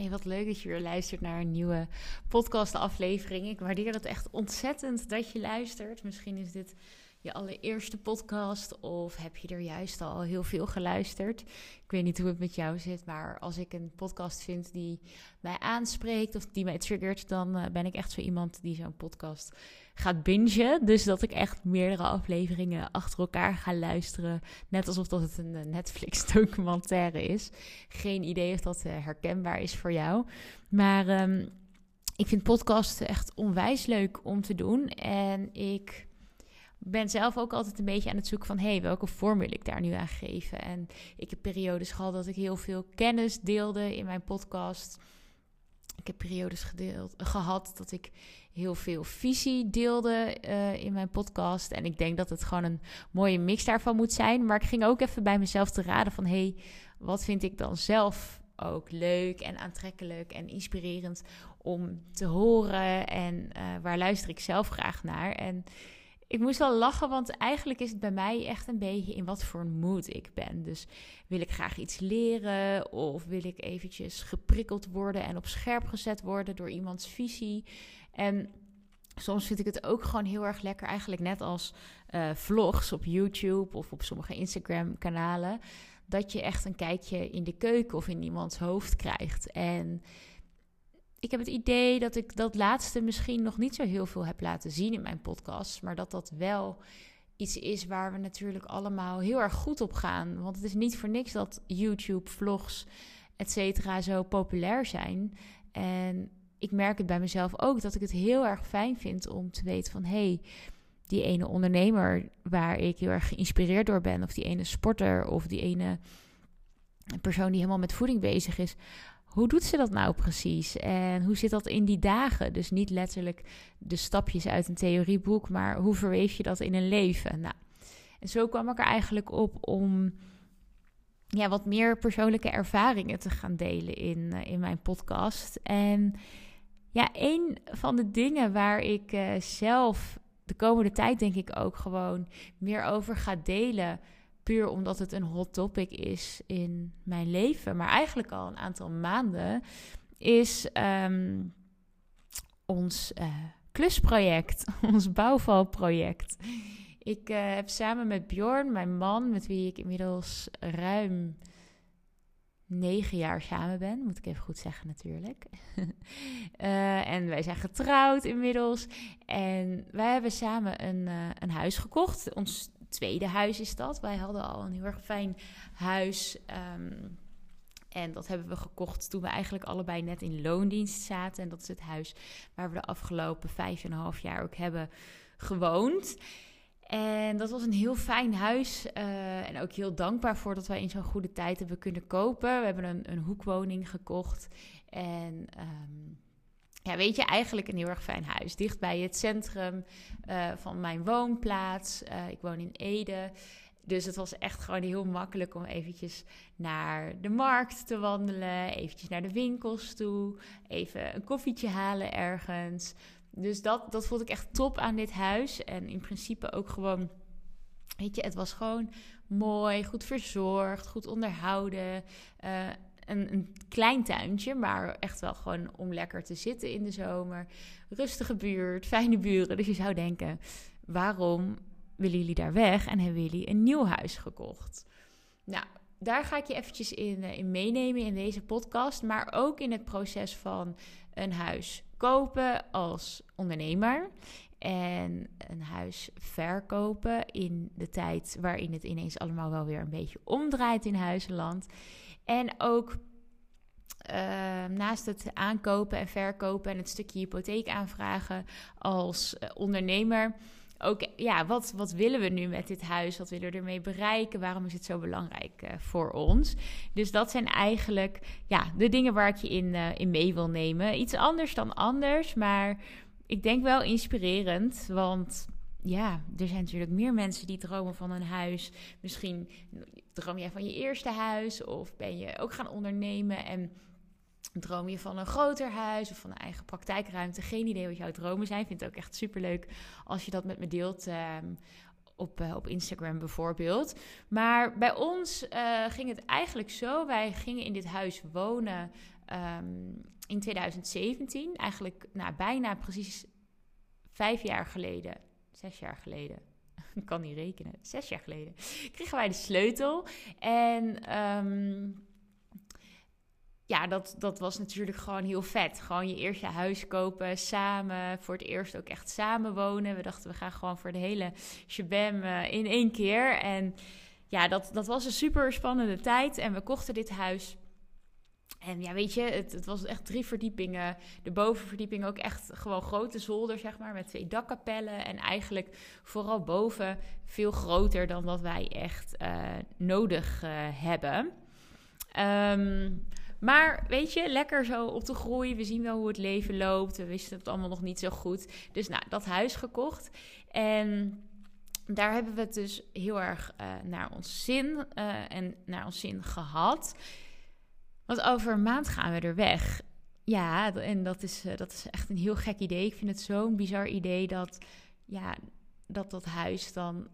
Hey, wat leuk dat je weer luistert naar een nieuwe podcast-aflevering. Ik waardeer het echt ontzettend dat je luistert. Misschien is dit je allereerste podcast of heb je er juist al heel veel geluisterd? Ik weet niet hoe het met jou zit, maar als ik een podcast vind die mij aanspreekt of die mij triggert, dan eh, ben ik echt zo iemand die zo'n podcast gaat bingen. Dus dat ik echt meerdere afleveringen achter elkaar ga luisteren, net alsof dat het een eh, Netflix-documentaire is. Geen idee of dat uh, herkenbaar is voor jou, maar. Um, ik vind podcasten echt onwijs leuk om te doen. En ik ben zelf ook altijd een beetje aan het zoeken van... hey, welke vorm wil ik daar nu aan geven? En ik heb periodes gehad dat ik heel veel kennis deelde in mijn podcast. Ik heb periodes gedeeld, gehad dat ik heel veel visie deelde uh, in mijn podcast. En ik denk dat het gewoon een mooie mix daarvan moet zijn. Maar ik ging ook even bij mezelf te raden van... hey, wat vind ik dan zelf ook leuk en aantrekkelijk en inspirerend om te horen? En uh, waar luister ik zelf graag naar? En ik moest wel lachen, want eigenlijk is het bij mij echt een beetje in wat voor mood ik ben. Dus wil ik graag iets leren of wil ik eventjes geprikkeld worden en op scherp gezet worden door iemands visie. En soms vind ik het ook gewoon heel erg lekker, eigenlijk net als uh, vlogs op YouTube of op sommige Instagram-kanalen, dat je echt een kijkje in de keuken of in iemands hoofd krijgt. En ik heb het idee dat ik dat laatste misschien nog niet zo heel veel heb laten zien in mijn podcast. Maar dat dat wel iets is waar we natuurlijk allemaal heel erg goed op gaan. Want het is niet voor niks dat YouTube, vlogs, et cetera, zo populair zijn. En ik merk het bij mezelf ook dat ik het heel erg fijn vind om te weten van... hey, die ene ondernemer waar ik heel erg geïnspireerd door ben... of die ene sporter of die ene persoon die helemaal met voeding bezig is hoe doet ze dat nou precies? En hoe zit dat in die dagen? Dus niet letterlijk de stapjes uit een theorieboek, maar hoe verweef je dat in een leven? Nou, en zo kwam ik er eigenlijk op om ja, wat meer persoonlijke ervaringen te gaan delen in, eh, in mijn podcast. En ja, een van de dingen waar ik uh, zelf de komende tijd denk ik ook gewoon meer over ga delen omdat het een hot topic is in mijn leven, maar eigenlijk al een aantal maanden, is um, ons uh, klusproject, ons bouwvalproject. Ik uh, heb samen met Bjorn, mijn man, met wie ik inmiddels ruim negen jaar samen ben, moet ik even goed zeggen natuurlijk. uh, en wij zijn getrouwd inmiddels. En wij hebben samen een, een huis gekocht. Ons tweede huis is dat. Wij hadden al een heel erg fijn huis. Um, en dat hebben we gekocht toen we eigenlijk allebei net in loondienst zaten. En dat is het huis waar we de afgelopen vijf en een half jaar ook hebben gewoond. En dat was een heel fijn huis. Uh, en ook heel dankbaar voor dat wij in zo'n goede tijd hebben kunnen kopen. We hebben een, een hoekwoning gekocht. En um, ja, weet je, eigenlijk een heel erg fijn huis. Dicht bij het centrum uh, van mijn woonplaats. Uh, ik woon in Ede. Dus het was echt gewoon heel makkelijk om eventjes naar de markt te wandelen. Eventjes naar de winkels toe. Even een koffietje halen ergens. Dus dat, dat vond ik echt top aan dit huis. En in principe ook gewoon... Weet je, het was gewoon mooi, goed verzorgd, goed onderhouden. Uh, een, een, klein tuintje, maar echt wel gewoon om lekker te zitten in de zomer. Rustige buurt, fijne buren. Dus je zou denken, waarom willen jullie daar weg en hebben jullie een nieuw huis gekocht? Nou, daar ga ik je eventjes in, eh, in meenemen in deze podcast, maar ook in het proces van een huis kopen als ondernemer en een huis verkopen in de tijd waarin het ineens allemaal wel weer een beetje omdraait in huizenland. En ook uh, naast het aankopen en verkopen en het stukje hypotheek aanvragen als uh, ondernemer. Ook, ja, wat, wat willen we nu met dit huis? Wat willen we ermee bereiken? Waarom is het zo belangrijk uh, voor ons? Dus dat zijn eigenlijk ja, de dingen waar ik je in, in mee wil nemen. Iets anders dan anders, maar ik denk wel inspirerend. Want ja, er zijn natuurlijk meer mensen die dromen van een huis. Misschien droom jij van je eerste huis of ben je ook gaan ondernemen en droom je van een groter huis of van een eigen praktijkruimte. Geen idee wat jouw dromen zijn. Vind het ook echt superleuk als je dat met me deelt. Um, op, uh, op Instagram bijvoorbeeld. Maar bij ons uh, ging het eigenlijk zo. Wij gingen in dit huis wonen ehm, in 2017, eigenlijk nou, bijna precies vijf jaar geleden, zes jaar geleden, ik kan niet rekenen, zes jaar geleden, kregen wij de sleutel. En ehm, ja, dat, dat was natuurlijk gewoon heel vet. Gewoon je eerste huis kopen, samen, voor het eerst ook echt samen wonen. We dachten, we gaan gewoon voor de hele shabam uh, in één keer. En ja, dat, dat was een super spannende tijd. En we kochten dit huis. En ja, weet je, het, het, was echt drie verdiepingen. De bovenverdieping ook echt gewoon grote zolder, zeg maar, met twee dakkapellen. En eigenlijk vooral boven veel groter dan wat wij echt uh, nodig uh, hebben. Um, maar weet je, lekker zo op de groei. We zien wel hoe het leven loopt. We wisten het allemaal nog niet zo goed. Dus nou, dat huis gekocht. En daar hebben we het dus heel erg uh, naar ons zin en naar ons zin gehad. Want over een maand gaan we er weg. Ja, en dat is, uh, dat is echt een heel gek idee. Ik vind het zo'n bizar idee dat, ja, dat dat huis dan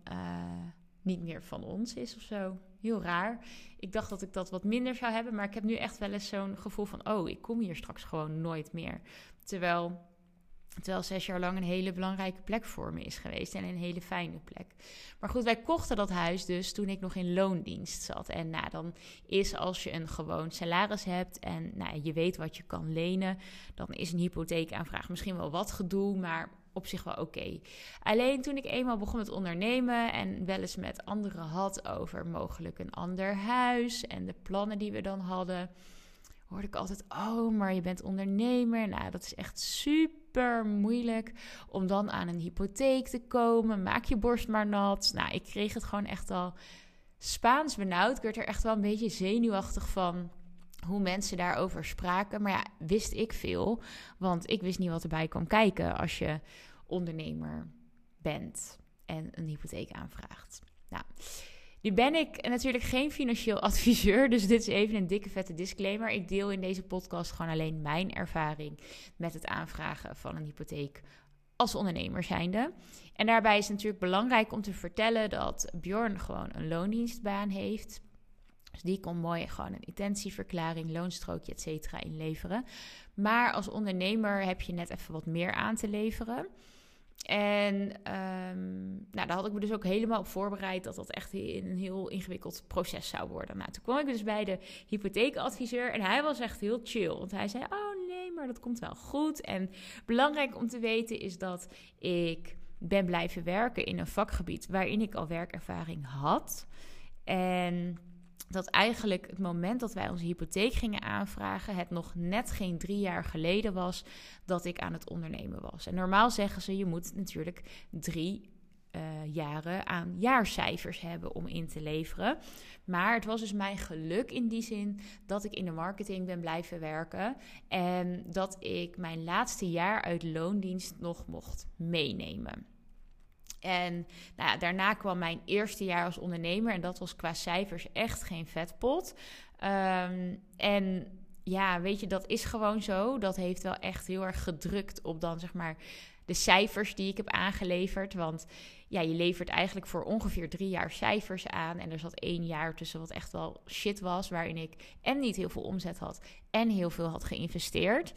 niet meer van ons is of zo. Heel raar. Ik dacht dat ik dat wat minder zou hebben, maar ik heb nu echt wel eens zo'n gevoel van: oh, ik kom hier straks gewoon nooit meer. Terwijl, terwijl zes jaar lang een hele belangrijke plek voor me is geweest en een hele fijne plek. Maar goed, wij kochten dat huis dus toen ik nog in loondienst zat. En nou, dan is als je een gewoon salaris hebt en nou, je weet wat je kan lenen, dan is een hypotheekaanvraag misschien wel wat gedoe, maar op zich wel oké. Alleen toen ik eenmaal begon met ondernemen en wel eens met anderen had over mogelijk een ander huis en de plannen die we dan hadden, hoorde ik altijd: Oh, maar je bent ondernemer. Nou, dat is echt super moeilijk om dan aan een hypotheek te komen. Maak je borst maar nat. Nou, ik kreeg het gewoon echt al Spaans benauwd. Ik werd er echt wel een beetje zenuwachtig van hoe mensen daarover spraken. Maar ja, wist ik veel. Want ik wist niet wat erbij kwam kijken als je ondernemer bent en een hypotheek aanvraagt. Nou, nu ben ik natuurlijk geen financieel adviseur, dus dit is even een dikke vette disclaimer. Ik deel in deze podcast gewoon alleen mijn ervaring met het aanvragen van een hypotheek als ondernemer zijnde. En daarbij is het natuurlijk belangrijk om te vertellen dat Bjorn gewoon een loondienstbaan heeft. Dus die kon mooi gewoon een intentieverklaring, loonstrookje, et cetera inleveren. Maar als ondernemer heb je net even wat meer aan te leveren. En um, nou, daar had ik me dus ook helemaal op voorbereid dat dat echt een heel ingewikkeld proces zou worden. Nou, toen kwam ik dus bij de hypotheekadviseur en hij was echt heel chill. Want hij zei, oh nee, maar dat komt wel goed. En belangrijk om te weten is dat ik ben blijven werken in een vakgebied waarin ik al werkervaring had. En dat eigenlijk het moment dat wij onze hypotheek gingen aanvragen, het nog net geen drie jaar geleden was dat ik aan het ondernemen was. En normaal zeggen ze, je moet natuurlijk drie uh, jaren aan jaarcijfers hebben om in te leveren. Maar het was dus mijn geluk in die zin dat ik in de marketing ben blijven werken en dat ik mijn laatste jaar uit loondienst nog mocht meenemen. En nou daarna kwam mijn eerste jaar als ondernemer. En dat was qua cijfers echt geen vetpot. Um, en ja, weet je, dat is gewoon zo. Dat heeft wel echt heel erg gedrukt op dan zeg maar de cijfers die ik heb aangeleverd. Want ja, je levert eigenlijk voor ongeveer drie jaar cijfers aan. En er zat één jaar tussen wat echt wel shit was. Waarin ik en niet heel veel omzet had en heel veel had geïnvesteerd.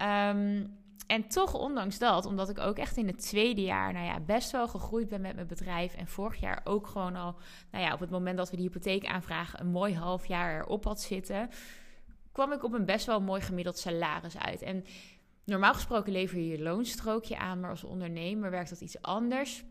Um, en toch, ondanks dat, omdat ik ook echt in het tweede jaar, nou ja, best wel gegroeid ben met mijn bedrijf. En vorig jaar ook gewoon al, nou ja, op het moment dat we die hypotheek aanvragen, een mooi half jaar erop had zitten. kwam ik op een best wel mooi gemiddeld salaris uit. En normaal gesproken lever je je loonstrookje aan, maar als ondernemer werkt dat iets anders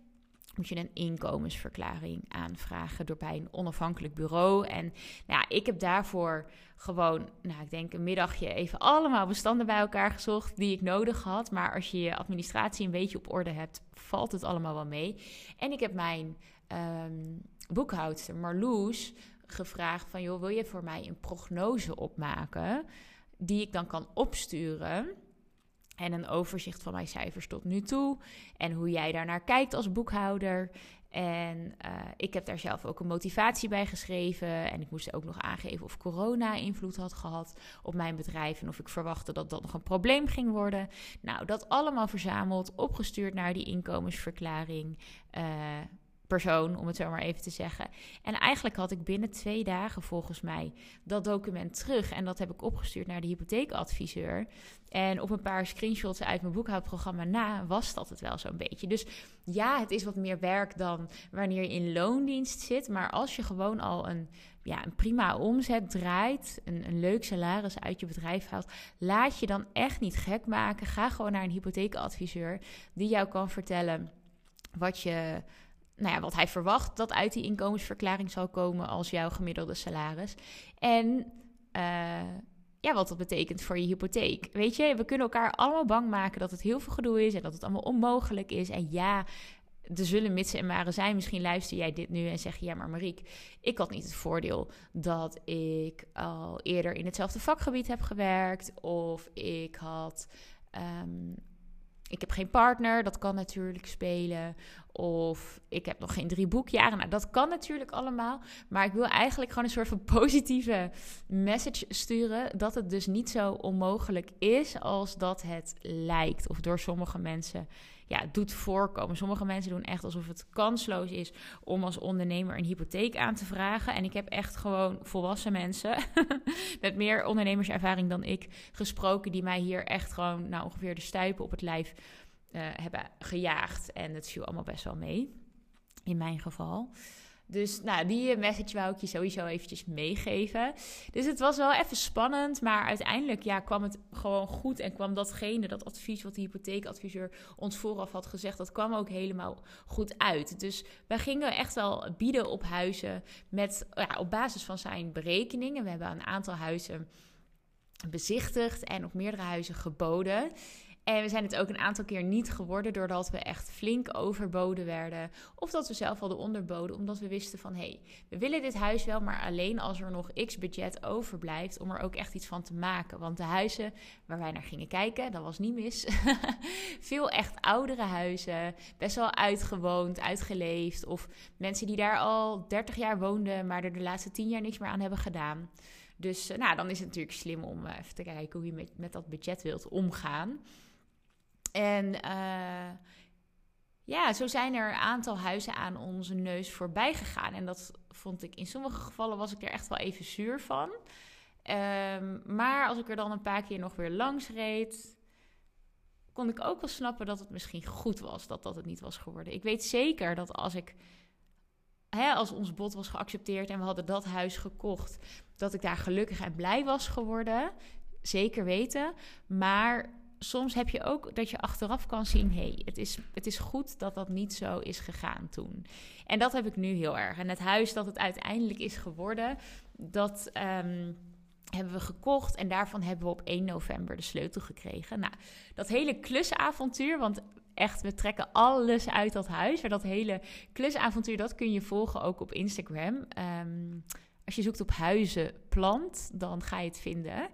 moet je een inkomensverklaring aanvragen door bij een onafhankelijk bureau. En nou ja, ik heb daarvoor gewoon, nou, ik denk een middagje even allemaal bestanden bij elkaar gezocht die ik nodig had. Maar als je je administratie een beetje op orde hebt, valt het allemaal wel mee. En ik heb mijn um, boekhoudster Marloes gevraagd van, joh, wil je voor mij een prognose opmaken die ik dan kan opsturen? En een overzicht van mijn cijfers tot nu toe. En hoe jij daarnaar kijkt als boekhouder. En uh, ik heb daar zelf ook een motivatie bij geschreven. En ik moest ook nog aangeven of corona invloed had gehad op mijn bedrijf. En of ik verwachtte dat dat nog een probleem ging worden. Nou, dat allemaal verzameld, opgestuurd naar die inkomensverklaring. Uh, persoon, om het zo maar even te zeggen. En eigenlijk had ik binnen twee dagen volgens mij dat document terug. En dat heb ik opgestuurd naar de hypotheekadviseur. En op een paar screenshots uit mijn boekhoudprogramma na was dat het wel zo'n beetje. Dus ja, het is wat meer werk dan wanneer je in loondienst zit. Maar als je gewoon al een, ja, een prima omzet draait, een, een leuk salaris uit je bedrijf haalt, laat je dan echt niet gek maken. Ga gewoon naar een hypotheekadviseur die jou kan vertellen wat je nou ja, wat hij verwacht dat uit die inkomensverklaring zal komen als jouw gemiddelde salaris. En uh, ja, wat dat betekent voor je hypotheek. Weet je, we kunnen elkaar allemaal bang maken dat het heel veel gedoe is en dat het allemaal onmogelijk is. En ja, er zullen mitsen en maren zijn. Misschien luister jij dit nu en zeg je: Ja, maar Mariek, ik had niet het voordeel dat ik al eerder in hetzelfde vakgebied heb gewerkt. Of ik had. Um, ik heb geen partner, dat kan natuurlijk spelen. Of ik heb nog geen drie boekjaren. Nou, dat kan natuurlijk allemaal. Maar ik wil eigenlijk gewoon een soort van positieve message sturen. Dat het dus niet zo onmogelijk is als dat het lijkt. Of door sommige mensen ja, doet voorkomen. Sommige mensen doen echt alsof het kansloos is om als ondernemer een hypotheek aan te vragen. En ik heb echt gewoon volwassen mensen met meer ondernemerservaring dan ik gesproken, die mij hier echt gewoon nou, ongeveer de stuipen op het lijf uh, hebben gejaagd. En het viel allemaal best wel mee, in mijn geval. Dus nou, die message wou ik je sowieso eventjes meegeven. Dus het was wel even spannend, maar uiteindelijk ja, kwam het gewoon goed. En kwam datgene, dat advies wat de hypotheekadviseur ons vooraf had gezegd, dat kwam ook helemaal goed uit. Dus wij gingen echt wel bieden op huizen met, ja, op basis van zijn berekeningen. We hebben een aantal huizen bezichtigd en op meerdere huizen geboden. En we zijn het ook een aantal keer niet geworden doordat we echt flink overboden werden. Of dat we zelf hadden onderboden, omdat we wisten van hé, hey, we willen dit huis wel, maar alleen als er nog x budget overblijft om er ook echt iets van te maken. Want de huizen waar wij naar gingen kijken, dat was niet mis. Veel echt oudere huizen, best wel uitgewoond, uitgeleefd. Of mensen die daar al 30 jaar woonden, maar er de laatste 10 jaar niks meer aan hebben gedaan. Dus eh, nou, dan is het natuurlijk slim om eh, even te kijken hoe je met, met dat budget wilt omgaan. En uh, ja, zo zijn er een aantal huizen aan onze neus voorbij gegaan. En dat vond ik in sommige gevallen was ik er echt wel even zuur van. Um, maar als ik er dan een paar keer nog weer langs reed, kon ik ook wel snappen dat het misschien goed was dat dat het niet was geworden. Ik weet zeker dat als ik, als ons bod was geaccepteerd en we hadden dat huis gekocht, dat ik daar gelukkig en blij was geworden. Zeker weten. Maar soms heb je ook dat je achteraf kan zien: hé, hey, het, is, het is goed dat dat niet zo is gegaan toen. En dat heb ik nu heel erg. En het huis dat het uiteindelijk is geworden, dat. Um, hebben we gekocht en daarvan hebben we op 1 november de sleutel gekregen. Nou, dat hele klusavontuur, want echt, we trekken alles uit dat huis. Maar dat hele klusavontuur, dat kun je volgen ook op Instagram. Um, als je zoekt op huizenplant, dan ga je het vinden.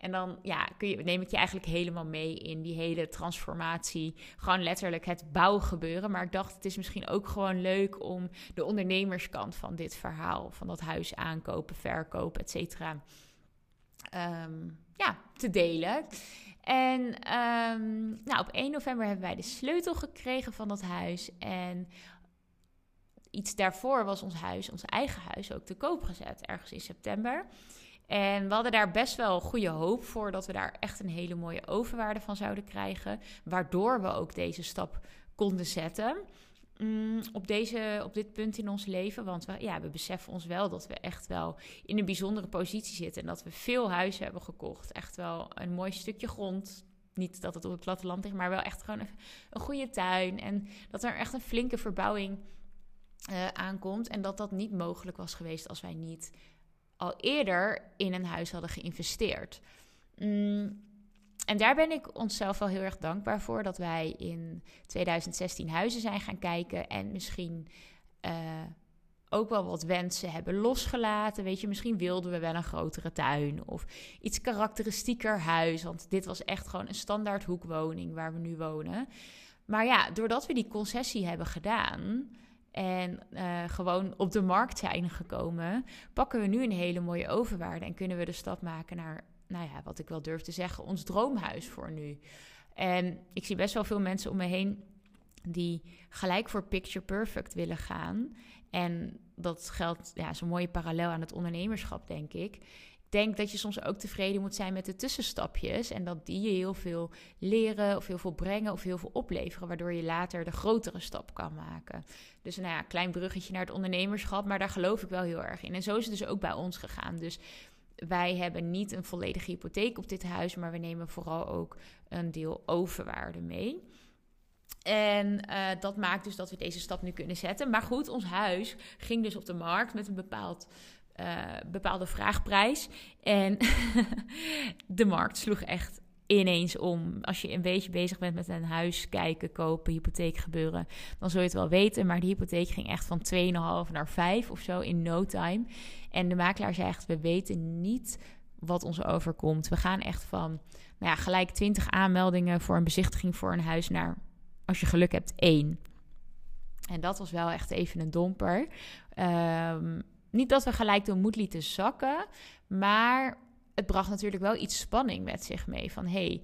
En dan ja, kun je, neem ik je eigenlijk helemaal mee in die hele transformatie. Gewoon letterlijk het bouwgebeuren. Maar ik dacht, het is misschien ook gewoon leuk om de ondernemerskant van dit verhaal, van dat huis aankopen, verkopen, et cetera, ehm, ja, te delen. En um, nou, op 1 november hebben wij de sleutel gekregen van dat huis. En iets daarvoor was ons huis, ons eigen huis, ook te koop gezet, ergens in september. En we hadden daar best wel goede hoop voor dat we daar echt een hele mooie overwaarde van zouden krijgen. Waardoor we ook deze stap konden zetten. Mm, op, deze, op dit punt in ons leven. Want we, ja, we beseffen ons wel dat we echt wel in een bijzondere positie zitten. En dat we veel huizen hebben gekocht. Echt wel een mooi stukje grond. Niet dat het op het platteland ligt, maar wel echt gewoon een, goede tuin. En dat er echt een flinke verbouwing uh, aankomt. En dat dat niet mogelijk was geweest als wij niet al eerder in een huis hadden geïnvesteerd. Mm, en daar ben ik onszelf wel heel erg dankbaar voor dat wij in 2016 huizen zijn gaan kijken en misschien uh, ook wel wat wensen hebben losgelaten. Weet je, misschien wilden we wel een grotere tuin of iets karakteristieker huis, want dit was echt gewoon een standaard hoekwoning waar we nu wonen. Maar ja, doordat we die concessie hebben gedaan, en uh, gewoon op de markt zijn gekomen, pakken we nu een hele mooie overwaarde en kunnen we de stap maken naar, nou ja, wat ik wel durf te zeggen, ons droomhuis voor nu. En ik zie best wel veel mensen om me heen die gelijk voor picture perfect willen gaan. En dat geldt, ja, zo'n mooie parallel aan het ondernemerschap, denk ik. Denk dat je soms ook tevreden moet zijn met de tussenstapjes. En dat die je heel veel leren, of heel veel brengen, of heel veel opleveren. Waardoor je later de grotere stap kan maken. Dus nou ja, klein bruggetje naar het ondernemerschap. Maar daar geloof ik wel heel erg in. En zo is het dus ook bij ons gegaan. Dus wij hebben niet een volledige hypotheek op dit huis, maar we nemen vooral ook een deel overwaarde mee. En uh, dat maakt dus dat we deze stap nu kunnen zetten. Maar goed, ons huis ging dus op de markt met een bepaald, uh, bepaalde vraagprijs. En de markt sloeg echt ineens om. Als je een beetje bezig bent met een huis kijken, kopen, hypotheek gebeuren, dan zul je het wel weten. Maar die hypotheek ging echt van 2,5 naar 5 of zo in no time. En de makelaar zei echt, we weten niet wat ons overkomt. We gaan echt van nou ja, gelijk 20 aanmeldingen voor een bezichtiging voor een huis naar als je geluk hebt, één. En dat was wel echt even een domper. Um, niet dat we gelijk de moed lieten zakken, maar het bracht natuurlijk wel iets spanning met zich mee. Van hey,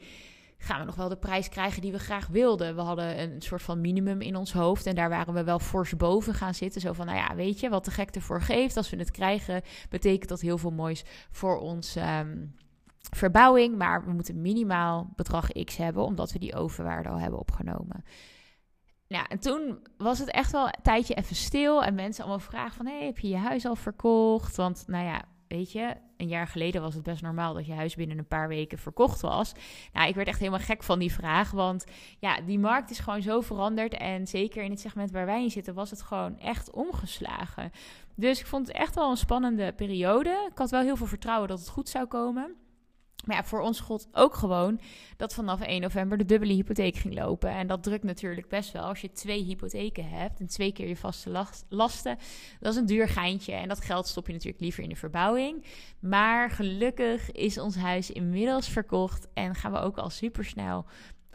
gaan we nog wel de prijs krijgen die we graag wilden? We hadden een soort van minimum in ons hoofd en daar waren we wel fors boven gaan zitten. Zo van, nou ja, weet je, wat de gek ervoor geeft. Als we het krijgen, betekent dat heel veel moois voor ons. Um, verbouwing, maar we moeten minimaal bedrag X hebben, omdat we die overwaarde al hebben opgenomen. Ja, en toen was het echt wel een tijdje even stil en mensen allemaal vragen van, hey, heb je je huis al verkocht? Want, nou ja, weet je, een jaar geleden was het best normaal dat je huis binnen een paar weken verkocht was. Nou, ik werd echt helemaal gek van die vraag, want ja, die markt is gewoon zo veranderd en zeker in het segment waar wij in zitten was het gewoon echt omgeslagen. Dus ik vond het echt wel een spannende periode. Ik had wel heel veel vertrouwen dat het goed zou komen. Maar ja, voor ons god ook gewoon dat vanaf 1 november de dubbele hypotheek ging lopen. En dat drukt natuurlijk best wel. Als je twee hypotheken hebt en twee keer je vaste lasten, dat is een duur geintje. En dat geld stop je natuurlijk liever in de verbouwing. Maar gelukkig is ons huis inmiddels verkocht en gaan we ook al super snel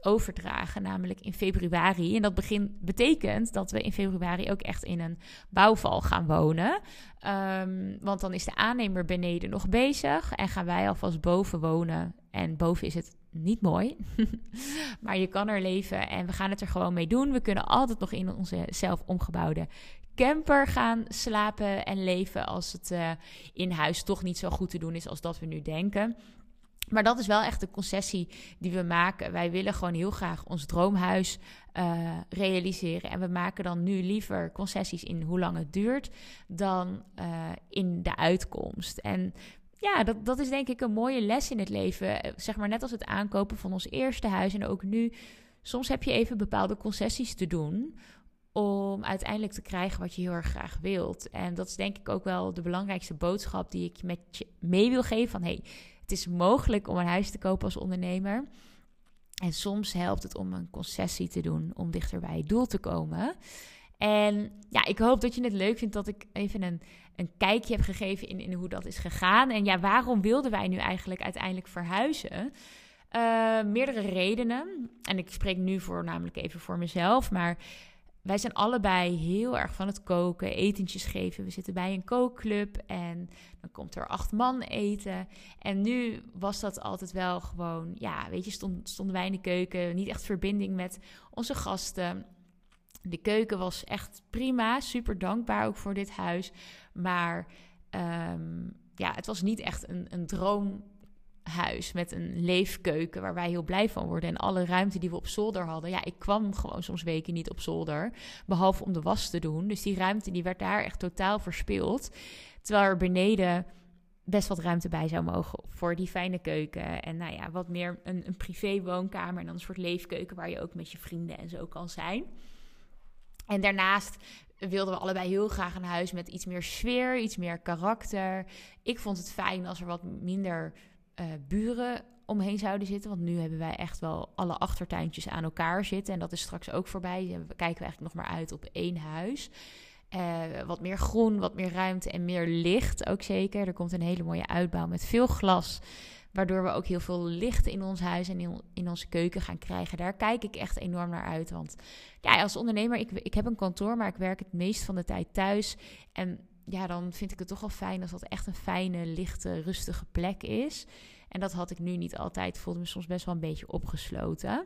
overdragen, namelijk in februari. En dat begin, betekent dat we in februari ook echt in een bouwval gaan wonen. Um, want dan is de aannemer beneden nog bezig en gaan wij alvast boven wonen. En boven is het niet mooi, maar je kan er leven en we gaan het er gewoon mee doen. We kunnen altijd nog in onze zelf omgebouwde camper gaan slapen en leven als het uh, in huis toch niet zo goed te doen is als dat we nu denken. Maar dat is wel echt de concessie die we maken. Wij willen gewoon heel graag ons droomhuis uh, realiseren. En we maken dan nu liever concessies in hoe lang het duurt dan uh, in de uitkomst. En ja, dat, dat is denk ik een mooie les in het leven. Eh, zeg maar net als het aankopen van ons eerste huis en ook nu. Soms heb je even bepaalde concessies te doen om uiteindelijk te krijgen wat je heel erg graag wilt. En dat is denk ik ook wel de belangrijkste boodschap die ik met je mee wil geven. Van hey, het is mogelijk om een huis te kopen als ondernemer. En soms helpt het om een concessie te doen om dichter bij je doel te komen. En ja, ik hoop dat je het leuk vindt dat ik even een, een kijkje heb gegeven in, in hoe dat is gegaan. En ja, waarom wilden wij nu eigenlijk uiteindelijk verhuizen? Uh, meerdere redenen. En ik spreek nu voornamelijk even voor mezelf. Maar wij zijn allebei heel erg van het koken, etentjes geven. We zitten bij een kookclub en dan komt er acht man eten. En nu was dat altijd wel gewoon, ja, weet je, stond, stonden wij in de keuken, niet echt verbinding met onze gasten. De keuken was echt prima, super dankbaar ook voor dit huis. Maar um, ja, het was niet echt een, een droom huis met een leefkeuken waar wij heel blij van worden. En alle ruimte die we op zolder hadden. Ja, ik kwam gewoon soms weken niet op zolder. Behalve om de was te doen. Dus die ruimte die werd daar echt totaal verspild. Terwijl er beneden best wat ruimte bij zou mogen voor die fijne keuken. En nou ja, wat meer een, een privé woonkamer en dan een soort leefkeuken waar je ook met je vrienden en zo kan zijn. En daarnaast wilden we allebei heel graag een huis met iets meer sfeer, iets meer karakter. Ik vond het fijn als er wat minder uh, buren omheen zouden zitten. Want nu hebben wij echt wel alle achtertuintjes aan elkaar zitten. En dat is straks ook voorbij. We kijken we eigenlijk nog maar uit op één huis. Uh, wat meer groen, wat meer ruimte en meer licht ook zeker. Er komt een hele mooie uitbouw met veel glas. Waardoor we ook heel veel licht in ons huis en in, in onze keuken gaan krijgen. Daar kijk ik echt enorm naar uit. Want ja, als ondernemer, ik, ik heb een kantoor, maar ik werk het meest van de tijd thuis. En ja, dan vind ik het toch wel fijn als dat echt een fijne, lichte, rustige plek is. En dat had ik nu niet altijd. Voelde me soms best wel een beetje opgesloten.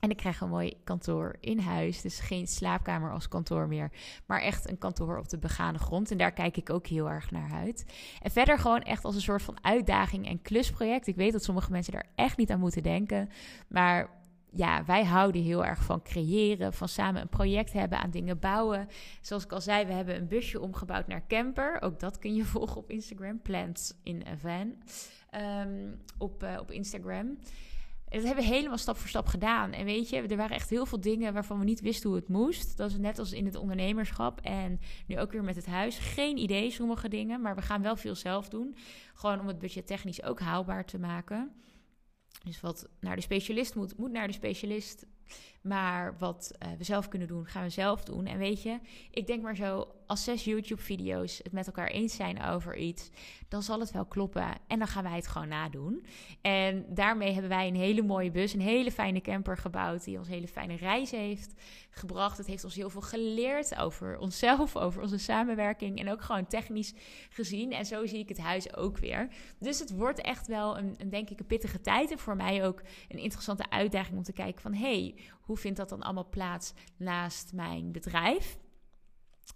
En ik krijg een mooi kantoor in huis. Dus geen slaapkamer als kantoor meer. Maar echt een kantoor op de begane grond. En daar kijk ik ook heel erg naar uit. En verder gewoon echt als een soort van uitdaging en klusproject. Ik weet dat sommige mensen daar echt niet aan moeten denken. Maar ja, wij houden heel erg van creëren, van samen een project hebben, aan dingen bouwen. Zoals ik al zei, we hebben een busje omgebouwd naar camper. Ook dat kun je volgen op Instagram, Plants in a Van, ehm, op, uh, op Instagram. dat hebben we helemaal stap voor stap gedaan. En weet je, er waren echt heel veel dingen waarvan we niet wisten hoe het moest. Dat is net als in het ondernemerschap en nu ook weer met het huis. Geen idee, sommige dingen, maar we gaan wel veel zelf doen. Gewoon om het budget technisch ook haalbaar te maken. Dus wat naar de specialist moet, moet naar de specialist. Maar wat uh, we zelf kunnen doen, gaan we zelf doen. En weet je, ik denk maar zo, als zes YouTube-video's het met elkaar eens zijn over iets, dan zal het wel kloppen. En dan gaan wij het gewoon nadoen. En daarmee hebben wij een hele mooie bus, een hele fijne camper gebouwd, die ons hele fijne reis heeft gebracht. Het heeft ons heel veel geleerd over onszelf, over onze samenwerking en ook gewoon technisch gezien. En zo zie ik het huis ook weer. Dus het wordt echt wel een, een denk ik, een pittige tijd. En voor mij ook een interessante uitdaging om te kijken van, hey, hoe vindt dat dan allemaal plaats naast mijn bedrijf?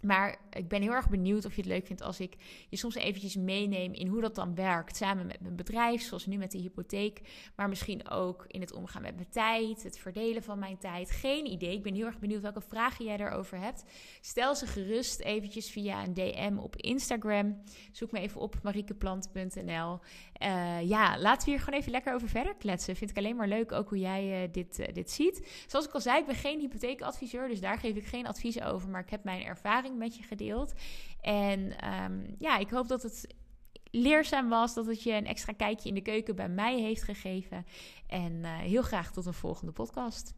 Maar ik ben heel erg benieuwd of je het leuk vindt als ik je soms eventjes meeneem in hoe dat dan werkt samen met mijn bedrijf, zoals nu met de hypotheek, maar misschien ook in het omgaan met mijn tijd, het verdelen van mijn tijd. Geen idee. Ik ben heel erg benieuwd welke vragen jij daarover hebt. Stel ze gerust eventjes via een DM op Instagram. Zoek me even op mariekeplant.nl. Uh, ja, laten we hier gewoon even lekker over verder kletsen. Vind ik alleen maar leuk ook hoe jij uh, dit, uh, dit ziet. Zoals ik al zei, ik ben geen hypotheekadviseur, dus daar geef ik geen advies over, maar ik heb mijn met je gedeeld. En um, ja, ik hoop dat het leerzaam was, dat het je een extra kijkje in de keuken bij mij heeft gegeven. En uh, heel graag tot een volgende podcast.